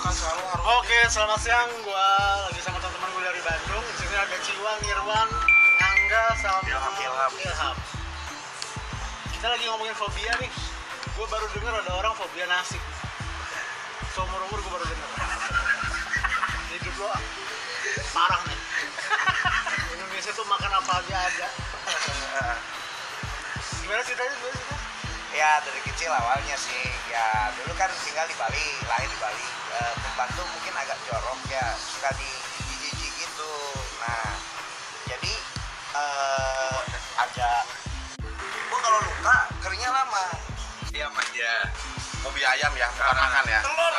selalu harus Oke, selamat siang. Gua lagi sama teman-teman gue dari Bandung. Di sini ada Ciwan, Nirwan, Angga, sama Ilham, Ilham. Ilham. Kita lagi ngomongin fobia nih. Gue baru denger ada orang fobia nasi. Seumur umur gue baru denger. Hidup lo parah nih. Indonesia tuh makan apa aja ada. Gimana ceritanya? Gimana ceritanya? ya dari kecil awalnya sih ya kan tinggal di Bali lahir di Bali. Eh, pembantu mungkin agak jorok ya suka di jijik gitu. Nah jadi eh ada gua kalau luka keringnya lama. Ayam aja. Mobil ayam ya, bukan makan ya. telur